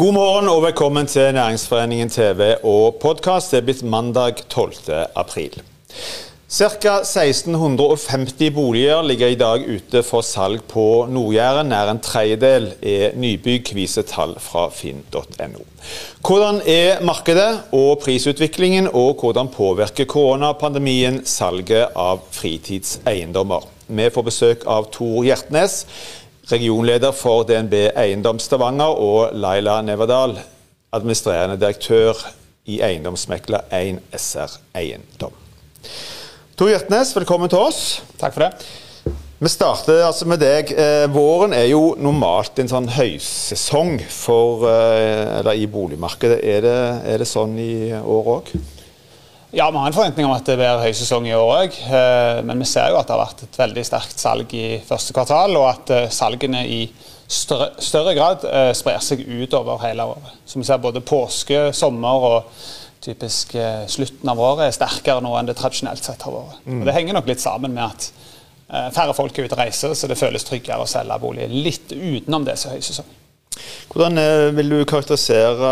God morgen og velkommen til Næringsforeningen TV og podkast. Det er blitt mandag 12. april. Ca. 1650 boliger ligger i dag ute for salg på Nord-Jæren. Nær en tredjedel er nybygg, viser tall fra finn.no. Hvordan er markedet og prisutviklingen, og hvordan påvirker koronapandemien salget av fritidseiendommer? Vi får besøk av Tor Hjertnes, regionleder for DNB Eiendom Stavanger, og Laila Neverdal, administrerende direktør i eiendomsmekler 1 SR Eiendom. Tor Hjertnes, velkommen til oss. Takk for det. Vi starter altså med deg. Eh, våren er jo normalt en sånn høysesong for, eh, i boligmarkedet. Er det, er det sånn i år òg? Ja, Vi har en forventning om at det blir høysesong i år òg. Eh, men vi ser jo at det har vært et veldig sterkt salg i første kvartal, og at eh, salgene i større, større grad eh, sprer seg utover hele året. Så vi ser både påske, sommer og typisk slutten av året er sterkere nå enn det tradisjonelt sett har vært. Mm. Og Det henger nok litt sammen med at færre folk er ute og reiser, så det føles tryggere å selge bolig litt utenom det som er høysesong. Hvordan eh, vil du karakterisere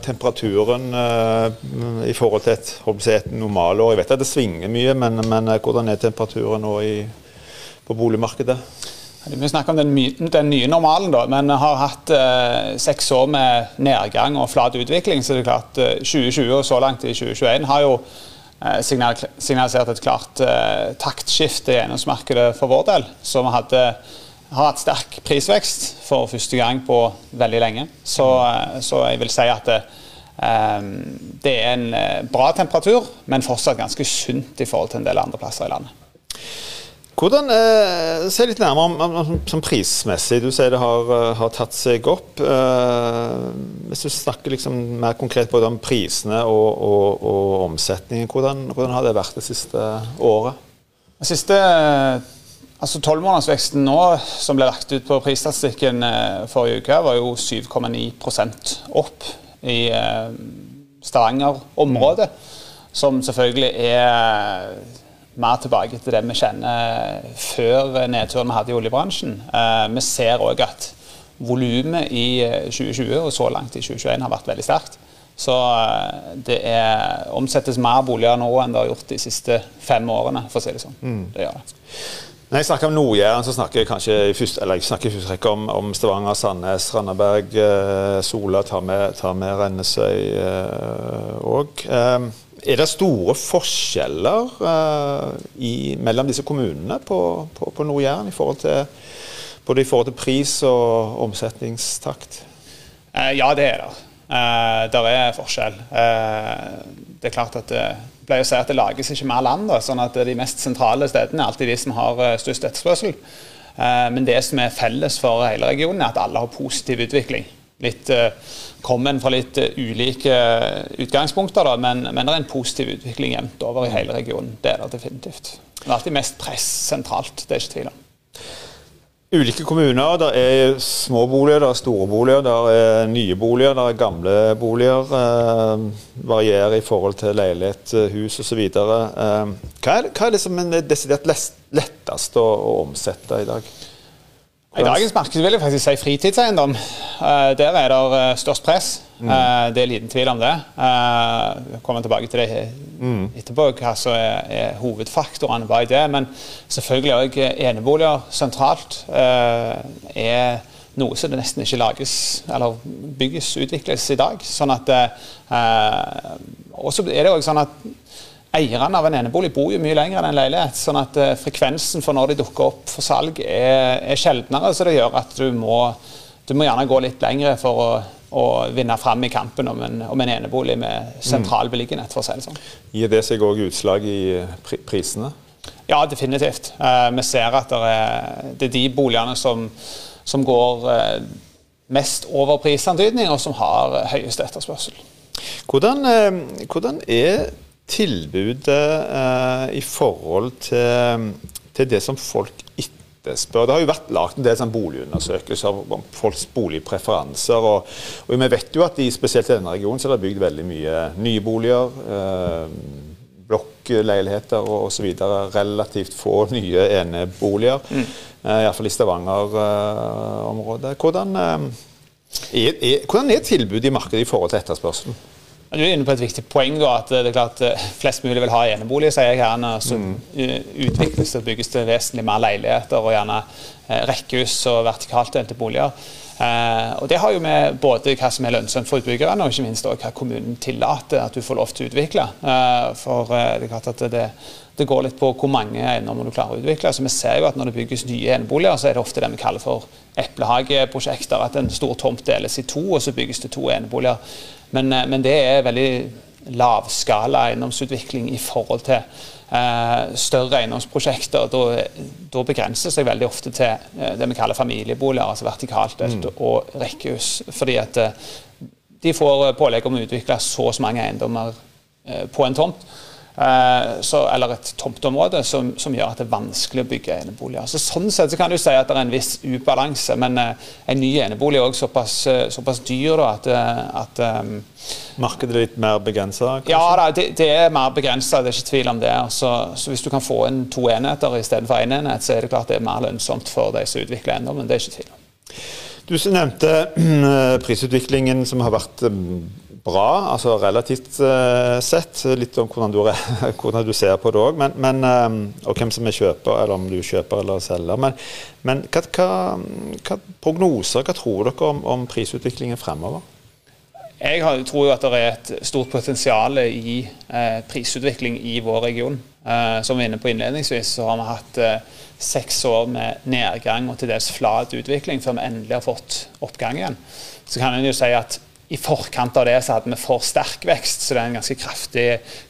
temperaturen eh, i forhold til et, et normalår? Jeg vet at det svinger mye, men, men eh, hvordan er temperaturen nå i, på boligmarkedet? Vi snakker om den, den, nye normalen, da, men har hatt eh, seks år med nedgang og flat utvikling. Så det er klart 2020 og så langt i 2021 har jo eh, signalisert et klart taktskifte i eiendomsmarkedet for vår del. Så vi hadde har hatt sterk prisvekst for første gang på veldig lenge. Så, eh, så jeg vil si at det, um, det, er en eh, bra temperatur, men fortsatt ganske sunt i forhold til en del andre plasser i landet. Hvordan, eh, Se litt nærmere om, om, om, prismessig. Du sier det har, har tatt seg opp. Eh, hvis du snakker liksom mer konkret både om prisene og, og, og omsetningen, hvordan, hvordan, har det vært det siste året? Det siste Altså Tolvmånedersveksten nå, som ble lagt ut på prisstatistikken eh, forrige uke, var jo 7,9% opp i eh, Stavanger-området. Som selvfølgelig er mer tilbake til det vi kjenner før nedturen vi hadde i oljebransjen. Eh, vi ser òg at volumet i 2020 og så langt i 2021 har vært veldig sterkt. Så det er, omsettes mer boliger nå enn det har gjort de siste fem årene, for å si det sånn. Mm. Det gjør det. Når jeg snakker om Nord-Jæren, så snakker jeg kanskje i første, eller jeg snakker i første om, om, Stavanger, Sandnes, Randaberg, eh, Sola, tar med, tar med Rennesøy òg. Eh, eh, er det store forskjeller eh, i, mellom disse kommunene på, på, på Nord-Jæren, både i forhold til pris og omsetningstakt? Eh, ja, det er det. Eh, der er forskjell. Uh, det er klart at pleier å si at det lages ikke mer land, da, sånn at de mest sentrale stedene er alltid de som har størst etterspørsel. men det som er felles for hele regionen, er at alle har positiv utvikling. Litt Kommer fra litt ulike utgangspunkter, da, men, men, det er en positiv utvikling jevnt over i hele regionen. Det er det definitivt. Det er alltid mest press sentralt, det er ikke tvil om. Ulike kommuner. Det er små boliger, det er store boliger, det er nye boliger, det er gamle boliger. Eh, varierer i forhold til leilighet, hus osv. Eh, hva, er, hva er det som er desidert lettest å, å omsette i dag? I dagens marked vil jeg faktisk si fritidseiendom. Uh, der er det uh, størst press. Mm. Uh, det er liten tvil om det. Jeg kommer tilbake til det mm. etterpå, hva som er hovedfaktorene bak det. Men selvfølgelig òg eneboliger sentralt er noe som det nesten ikke lages eller bygges, utvikles i dag. Sånn at Og så er det òg sånn at Eierne av en enebolig bor jo mye lenger enn en leilighet. sånn at uh, frekvensen for når de dukker opp for salg, er, er sjeldnere. Så det gjør at du må, du må gjerne gå litt lengre for å, å vinne fram i kampen om en, om en enebolig med sentral mm. beliggenhet. for å si det sånn. Gir det seg òg utslag i pri prisene? Ja, definitivt. Eh, vi ser at det er, det er de boligene som, som går eh, mest over prisantydning, og som har høyest etterspørsel. Hvordan, hvordan er tilbudet eh, i forhold til, til, det som folk etterspør. Det har jo vært lagd en del sånn boligundersøkelser om folks boligpreferanser. Og, og, vi vet jo at i spesielt i denne regionen så er det bygd veldig mye nye boliger. Eh, blokkleiligheter og osv. Relativt få nye eneboliger. Mm. Eh, Iallfall i Stavanger-området. Hvordan, eh, Er, er, hvordan er tilbudet i markedet i forhold til etterspørselen? Du er inne på et viktig poeng. da, at det er klart eh, Flest mulig vil ha enebolig, sier jeg gjerne. Så mm. utvikles og bygges det vesentlig mer leiligheter og gjerne eh, rekkehus og vertikalt delte boliger. Eh, og Det har jo med både hva som er lønnsomt for utbyggerne, og ikke minst hva kommunen tillater at du får lov til å utvikle. Eh, for eh, det er klart at det, det går litt på hvor mange eiendommer du klarer å utvikle. Så vi ser jo at Når det bygges nye eneboliger, så er det ofte det vi kaller for eplehageprosjekter. At en stor tomt deles i to, og så bygges det to eneboliger. Men, men det er veldig lavskala eiendomsutvikling i forhold til eh, større eiendomsprosjekter. Da, da begrenser seg veldig ofte til eh, det vi kaller familieboliger, altså vertikalt mm. og rekkehus. Fordi at eh, de får pålegg om å utvikle så mange eiendommer på en tomt. Eh, så, eller et tomteområde som, som, gjør at det er vanskelig å bygge eneboliger. Så sånn sett så kan du si at det er en viss ubalanse, men uh, en ny enebolig er også såpass, uh, såpass dyr da, at, at Markedet er litt mer begrensa? Ja, da, det, det, er mer begrensa, det er ikke tvil om det. Så, så hvis du kan få inn to enheter istedenfor én en enhet, så er det klart det er mer lønnsomt for de som utvikler eiendommen. Det er ikke tvil om. Du nevnte prisutviklingen som har vært bra, altså relativt uh, sett. Litt om hvordan du, hvordan du ser på det òg, um, og hvem som er kjøper, eller om du kjøper eller selger. Men, men hva, hva, hva, prognoser, hva tror dere om, om prisutviklingen fremover? Jeg tror jo at det er et stort potensial i eh, prisutvikling i vår region. Eh, som vi var inne på innledningsvis, så har vi hatt eh, seks år med nedgang og til dels flat utvikling før vi endelig har fått oppgang igjen. Så kan en jo si at i forkant av det så hadde vi for sterk vekst, så det er en ganske kraftig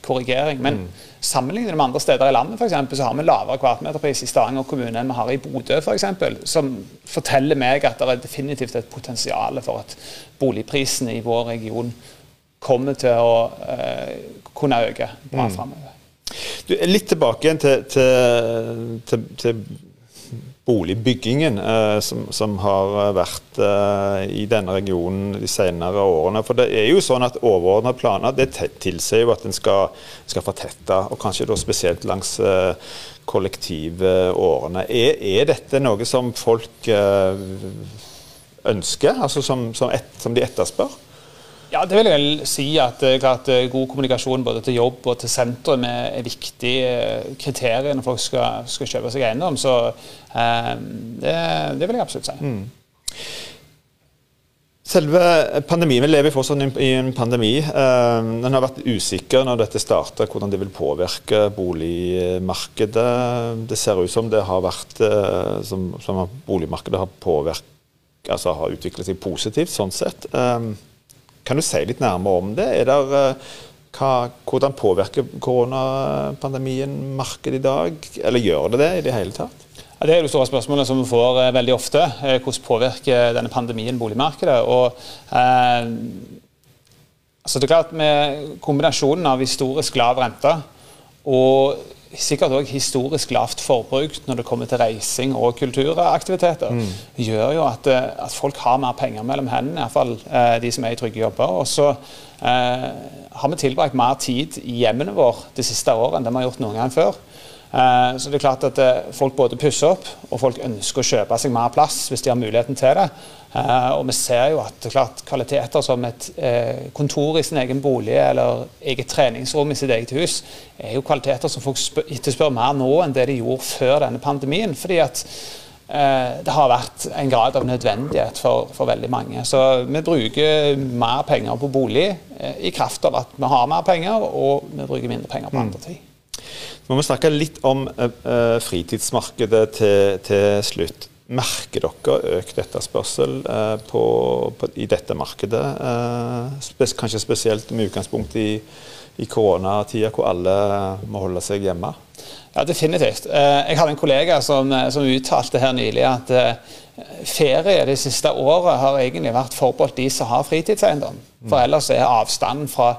korrigering. Men mm. sammenlignet med andre steder i landet for eksempel, så har vi lavere kvadratmeterpris i Stavanger kommune enn vi har i Bodø f.eks. Som forteller meg at det er definitivt et potensial for at boligprisene i vår region kommer til å eh, kunne øke bra mm. framover. Litt tilbake igjen til, til, til, til boligbyggingen eh, som, som, har eh, vært eh, i denne regionen de senere årene. For det er jo sånn at overordna planer det tilsier jo at en skal, skal fortette, og kanskje da spesielt langs kollektivårene. Er, er, dette noe som folk ønsker, altså som, som, et, som de etterspør? Ja, det vil jeg vel si at, eh, at eh, god kommunikasjon både til jobb og til sentrum er, viktige eh, kriterier når folk skal, skal kjøpe seg eiendom. Så eh, det, det, vil jeg absolutt si. Mm. Selve pandemien, Vi lever fortsatt i en pandemi. Den har vært usikker når dette starter, hvordan det vil påvirke boligmarkedet. Det ser ut som det har vært som, som boligmarkedet har påvirket, altså har utviklet seg positivt sånn sett. Kan du si litt nærmere om det? Der, eh, hva, hvordan påvirker koronapandemien markedet i dag? Eller gjør det det i det hele tatt? Ja, det er det store spørsmålet som vi får eh, veldig ofte. Eh, hvordan påvirker denne pandemien boligmarkedet? Og, eh, altså det er klart Med kombinasjonen av historisk lav rente og sikkert òg historisk lavt forbruk når det kommer til reising og kulturaktiviteter, mm. gjør jo at, eh, at, folk har mer penger mellom hendene, iallfall eh, de som er i trygge jobber. Og så eh, har vi tilbrakt mer tid i hjemmene våre det siste året enn det vi har gjort noen gang før. Eh, så det er klart at eh, Folk både pusser opp, og folk ønsker å kjøpe seg mer plass hvis de har muligheten til det. Eh, og vi ser jo at det er klart kvaliteter som et kontor i sin egen bolig eller eget treningsrom i sitt eget hus, er jo kvaliteter som folk etterspør mer nå enn det de gjorde før denne pandemien. fordi at det har vært en grad av nødvendighet for, for, veldig mange. Så vi bruker mer penger på bolig i kraft av at vi har mer penger, og vi bruker mindre penger på mm. andre ting. Vi må snakke litt om uh, fritidsmarkedet til, til, slutt. Merker dere økt etterspørsel uh, på, på, i dette markedet? Uh, spes, kanskje spesielt med utgangspunkt i, i koronatida, hvor alle må holde seg hjemme? Ja, definitivt. Jeg hadde en kollega som, som uttalte her nylig at ferie det siste året har egentlig vært forbeholdt de som har fritidseiendom. For ellers er avstanden fra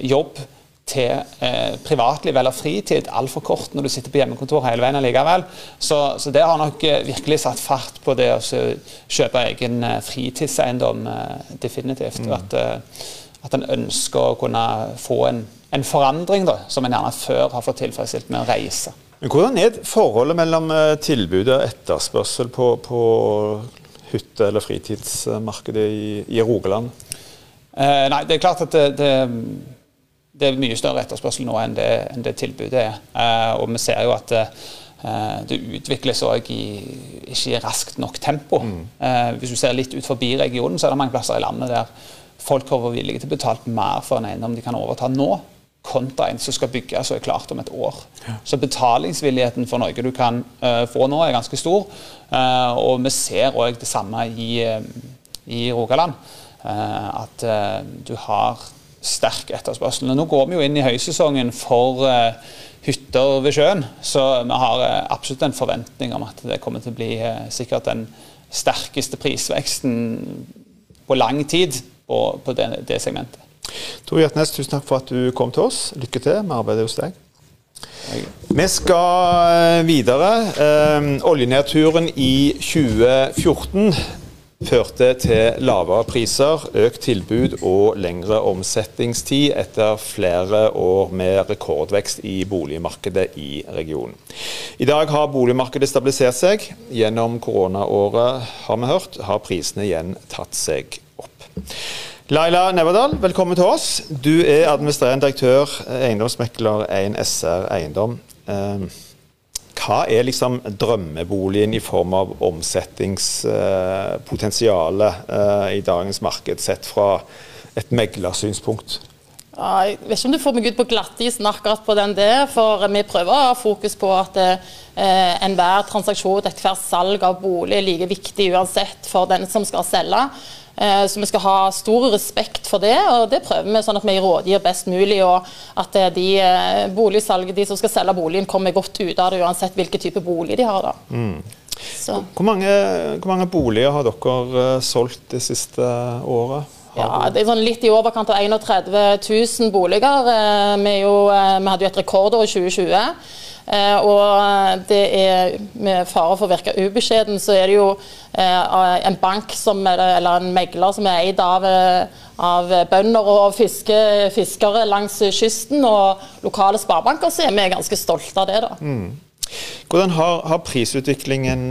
jobb til eh, privatliv eller fritid altfor kort når du sitter på hjemmekontor hele veien likevel. Så, så, det har nok eh, virkelig satt fart på det å kjøpe egen eh, fritidseiendom, eh, definitivt. Mm. At, eh, at en ønsker å kunne få en, en forandring da, som en gjerne før har fått tilfredsstilt med å reise. Men Hvordan er forholdet mellom eh, tilbud og etterspørsel på, på hytte- eller fritidsmarkedet i, i Rogaland? Eh, nei, det er klart at det, det, det, er mye større etterspørsel nå enn det, enn det tilbudet er. Eh, og vi ser jo at eh, det utvikles òg i ikke i raskt nok tempo. Mm. Eh, hvis du ser litt ut forbi regionen, så er det mange plasser i landet der folk har vært villige til å betale mer for en eiendom de kan overta nå kontra en som skal bygges og er klart om et år. Ja. Så betalingsvilligheten for noe du kan uh, få nå, er ganske stor. Uh, og vi ser òg det samme i, uh, i Rogaland. at du har sterk etterspørsel. Nå går vi jo inn i høysesongen for hytter ved sjøen, så vi har absolutt en forventning om at det kommer til å bli sikkert den sterkeste prisveksten på lang tid på, på det, det segmentet. Tor Hjertnes, tusen takk for at du kom til oss. Lykke til med arbeidet hos deg. Vi skal eh, videre. Eh, oljenedturen i 2014 førte til lavere priser, økt tilbud og lengre omsetningstid etter flere år med rekordvekst i boligmarkedet i regionen. I dag har boligmarkedet stabilisert seg. Gjennom koronaåret har vi hørt, har prisene igjen tatt seg opp. Laila Neverdal, velkommen til oss. Du er administrerende direktør, eiendomsmekler 1 SR Eiendom. Hva er liksom drømmeboligen i form av omsetningspotensial eh, i dagens marked, sett fra et meglersynspunkt? Jeg vet ikke om du får meg ut på glattisen akkurat på den det, for vi prøver å ha fokus på at eh, enhver transaksjon, ethvert salg av bolig er like viktig uansett for den som skal selge. Eh, så vi skal ha stor respekt for det, og det prøver vi sånn at vi rådgir best mulig. Og at eh, de eh, boligsalg, de som skal selge boligen, kommer godt ut av det uansett hvilken type bolig de har. da. Mm. Hvor, mange, hvor, mange, boliger har dere solgt det siste året? Ja, det er sånn litt i overkant av 31 000 boliger. Vi, jo, vi hadde jo et rekordår i 2020. Eh, og det er med fare for å virke ubeskjeden, så er det jo eh, en bank som, eller en megler som er eid av, eh, av bønder og fiske, fiskere langs kysten, og lokale sparebanker, så er vi ganske stolte av det. da. Mm. Hvordan har, har, prisutviklingen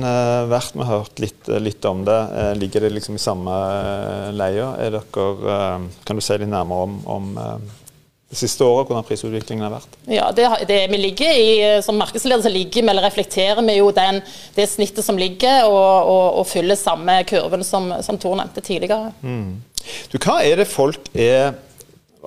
vært? Vi har hørt litt, litt, om det. ligger det liksom i samme leia? kan du si litt nærmere om, om det siste året, hvordan prisutviklingen har vært? Ja, det, det, vi ligger i, eh, Som markedsleder så ligger vi, eller reflekterer vi jo den, det snittet som ligger, og, og, og følger samme kurven som, som Tor nevnte tidligere. Mm. Du, hva er det folk er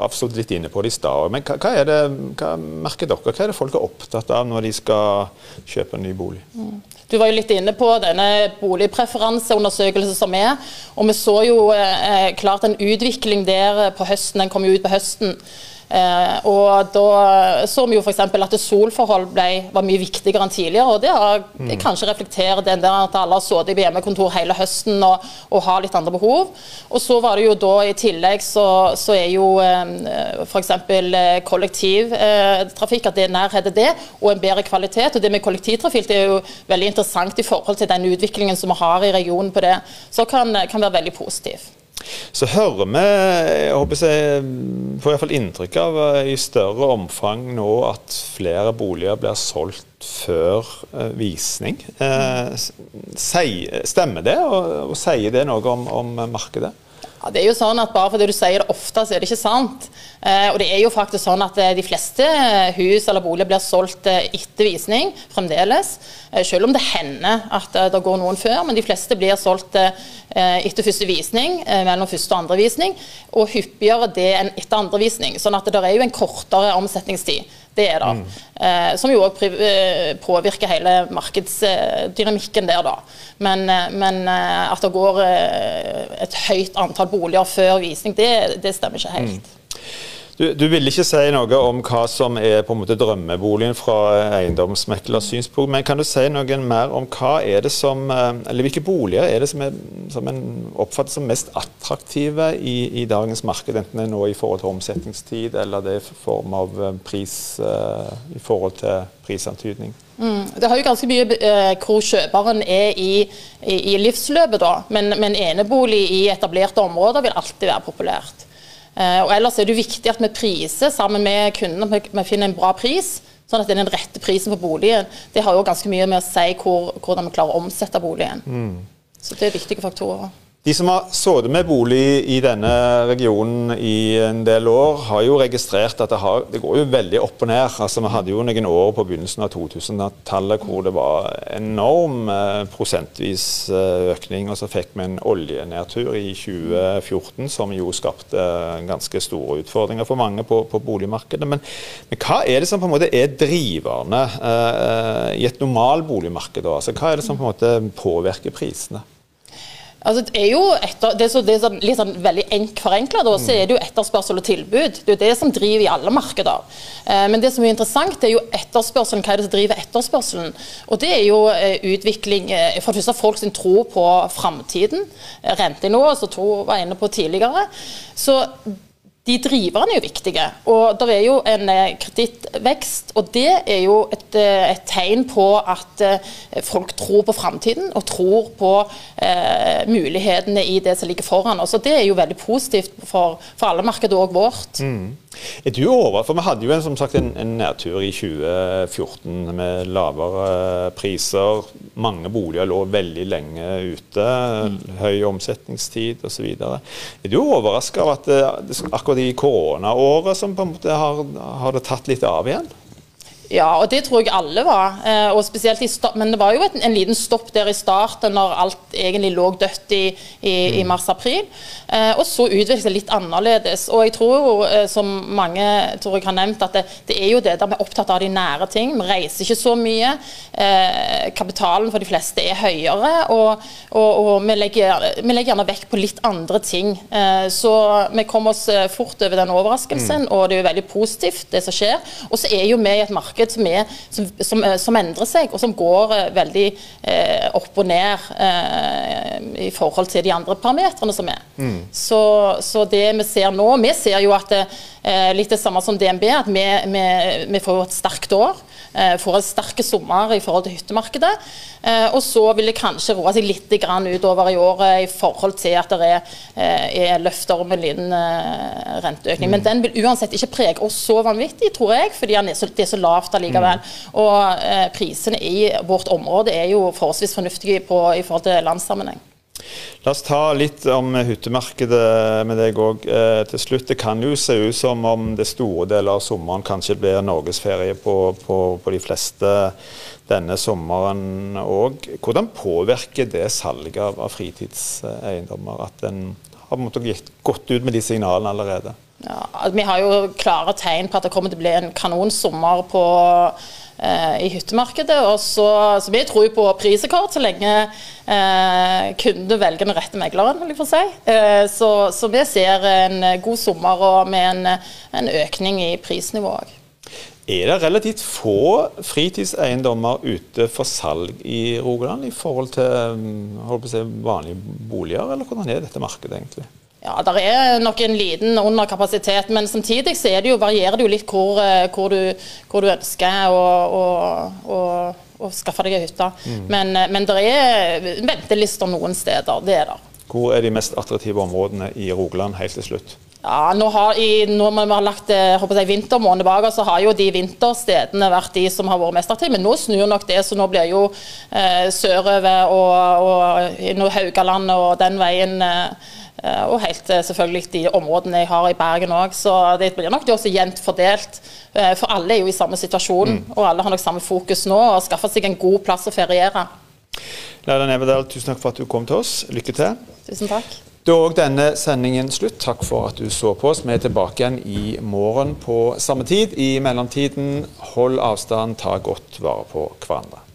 absolutt litt inne på det i stad, men hva, hva, er det, hva merker dere? Hva er det folk er opptatt av når de skal kjøpe en ny bolig? Mm. Du var jo litt inne på denne boligpreferanseundersøkelsen som er. Og vi så jo eh, klart en utvikling der på høsten. Den kom jo ut på høsten. Eh, og da så vi jo f.eks. at solforhold ble, var mye viktigere enn tidligere. og Det har mm. kanskje reflekterer den der at alle har sittet i hjemmekontor hele høsten og, og, har litt andre behov. Og så var det jo da i tillegg så, så er jo eh, f.eks. Eh, kollektivtrafikk, at det er nærhet til det, og en bedre kvalitet. og Det med kollektivtrafikk det er jo veldig interessant i forhold til den utviklingen som vi har i regionen på det. Så kan, kan være veldig positivt. Så hører vi, jeg håper jeg får iallfall inntrykk av i større omfang nå at flere boliger blir solgt før uh, visning. Uh, stemmer det, og, og sier det noe om, om markedet? Ja, det er jo sånn at Bare fordi du sier det ofte, så er det ikke sant. Eh, og det er jo faktisk sånn at eh, De fleste hus eller boliger blir solgt eh, etter visning fremdeles. Eh, selv om det hender at eh, det går noen før, men de fleste blir solgt eh, etter første visning, mellom første og andre visning. Og hyppigere det enn etter andre visning. sånn at det er jo en kortere omsetningstid. Det er det. Mm. Eh, som jo òg påvirker hele markedsdynamikken der, da. Men, men, at det går et høyt antall boliger før visning, det, det stemmer ikke helt. Mm. Du, du vil ikke si noe om hva som er på en måte drømmeboligen fra eiendomsmeklers synspunkt, men kan du si noe mer om hva er det som, eh, eller hvilke boliger er det som, er, som en oppfatter som mest attraktive i, i, dagens marked, enten det er nå i forhold til omsetningstid eller det er i form av eh, pris uh, i forhold til prisantydning? Mm. Det har jo ganske mye eh, hvor kjøperen er i, i, i livsløpet, da. Men, men enebolig i etablerte områder vil alltid være populært. Eh, og ellers er det viktig at vi priser sammen med kunden, at vi finner en bra pris. Sånn at det er den rette prisen for boligen. Det har jo ganske mye med å si hvor, hvordan vi klarer å omsette boligen. Mm. Så det er viktige faktorer. De som har sittet med bolig i denne regionen i en del år, har jo registrert at det, har, det går jo veldig opp og ned. Altså, Vi hadde jo noen år på begynnelsen av 2000-tallet hvor det var enorm eh, prosentvis eh, økning. Og så fikk vi en oljenedtur i 2014 som jo skapte ganske store utfordringer for mange på, på boligmarkedet. Men, men, hva er det som på en måte er driverne eh, i et normal boligmarked? Altså, hva er det som på en måte påvirker prisene? Altså, det er jo etter, det er så, det er så litt sånn veldig forenkla, så er det jo etterspørsel og tilbud. Det er jo det som driver i alle markeder. Eh, men det som er interessant, er jo etterspørselen. Hva er det som driver etterspørselen? Og det er jo eh, utvikling eh, For det første folk sin tro på framtiden. Rentenivået, som to var inne på tidligere. Så de driverne er jo viktige. Og det er jo en eh, kredittvekst. Og det er jo et, eh, et, tegn på at eh, folk tror på framtiden og tror på eh, mulighetene i det som ligger foran oss. Og det er jo veldig positivt for, for alle markeder, òg vårt. Mm. Er du over? For vi hadde jo en, som sagt, en, en nedtur i 2014 med lavere priser. Mange boliger lå veldig lenge ute. Mm. Høy omsetningstid osv. Er du overraska av at det, akkurat i koronaåret som på en måte har, har det tatt litt av igjen? Ja, og det tror jeg alle var. Eh, og spesielt i Men det var jo en liten stopp der i starten, når alt egentlig lå dødt i, i, mm. i mars-april. Eh, og så utviklet det litt annerledes. Og jeg tror jo, eh, som mange tror jeg har nevnt, at det, det, er jo det der vi er opptatt av de nære ting. Vi reiser ikke så mye. kapitalen for de fleste er høyere. Og, og, og vi, legger, vi, legger, gjerne vekk på litt andre ting. så vi kom oss fort over den overraskelsen, mm. og det er jo veldig positivt, det som skjer. Og så er jo vi i et marked marked som, er, som, som, eh, som, endrer seg, og som går eh, veldig eh, opp og ned eh, i forhold til de andre parametrene som er. Mm. Så, så, det vi ser nå Vi ser jo at det, eh, litt det samme som DNB, at vi, vi, vi får et sterkt år. Eh, får en sterk sommer i forhold til hyttemarkedet. og så vil det kanskje roe seg litt utover i året i forhold til at det er, er løfter om en liten renteøkning. Mm. Men den vil uansett ikke prege oss så vanvittig, tror jeg, fordi det er så lavt allikevel. Mm. Og eh, prisene i vårt område er jo forholdsvis fornuftige på, i forhold til landssammenheng. La oss ta litt om hyttemarkedet med deg òg eh, til slutt. Det kan jo se ut som om det store deler av sommeren kanskje blir norgesferie på, på, på de fleste denne sommeren òg. Hvordan påvirker det salget av, fritidseiendommer at en har gått ut med de signalene allerede? Ja, vi har jo klare tegn på at det kommer til å bli en kanonsommer på, eh, i hyttemarkedet. Og så, så vi tror på prisrekord så lenge eh, kundene velger den rette megleren. vil jeg få si. Eh, så, så, vi ser en god sommer og med en, en økning i prisnivået. Er det relativt få fritidseiendommer ute for salg i Rogaland i forhold til mm, si, vanlige boliger, eller hvordan er dette markedet egentlig? Ja, Det er nok en liten underkapasitet, men samtidig så det jo, varierer det jo litt hvor, eh, hvor, du, hvor du, ønsker å, å, å, å skaffe deg ei hytte. Mm. Men, eh, men det er ventelister noen steder. Det er det. Hvor er de mest attraktive områdene i Rogaland helt til slutt? Ja, nå har, i, Når vi har lagt jeg, vintermåneden bak oss, så har jo de vinterstedene vært de som har vært mest aktive. Men nå snur nok det, så nå blir jo eh, sørover og, og Haugalandet og den veien eh, Eh, og helt eh, selvfølgelig de områdene jeg har i Bergen òg. Så det blir nok det også jevnt fordelt. Eh, for alle er jo i samme situasjon, mm. og alle har nok samme fokus nå. Og skaffa seg en god plass å feriere. Laila Nevedal, tusen takk for at du kom til oss. Lykke til. Tusen takk. Da er òg denne sendingen slutt. Takk for at du så på oss. Vi er tilbake igjen i morgen på samme tid. I mellomtiden, hold avstand, ta godt vare på hverandre.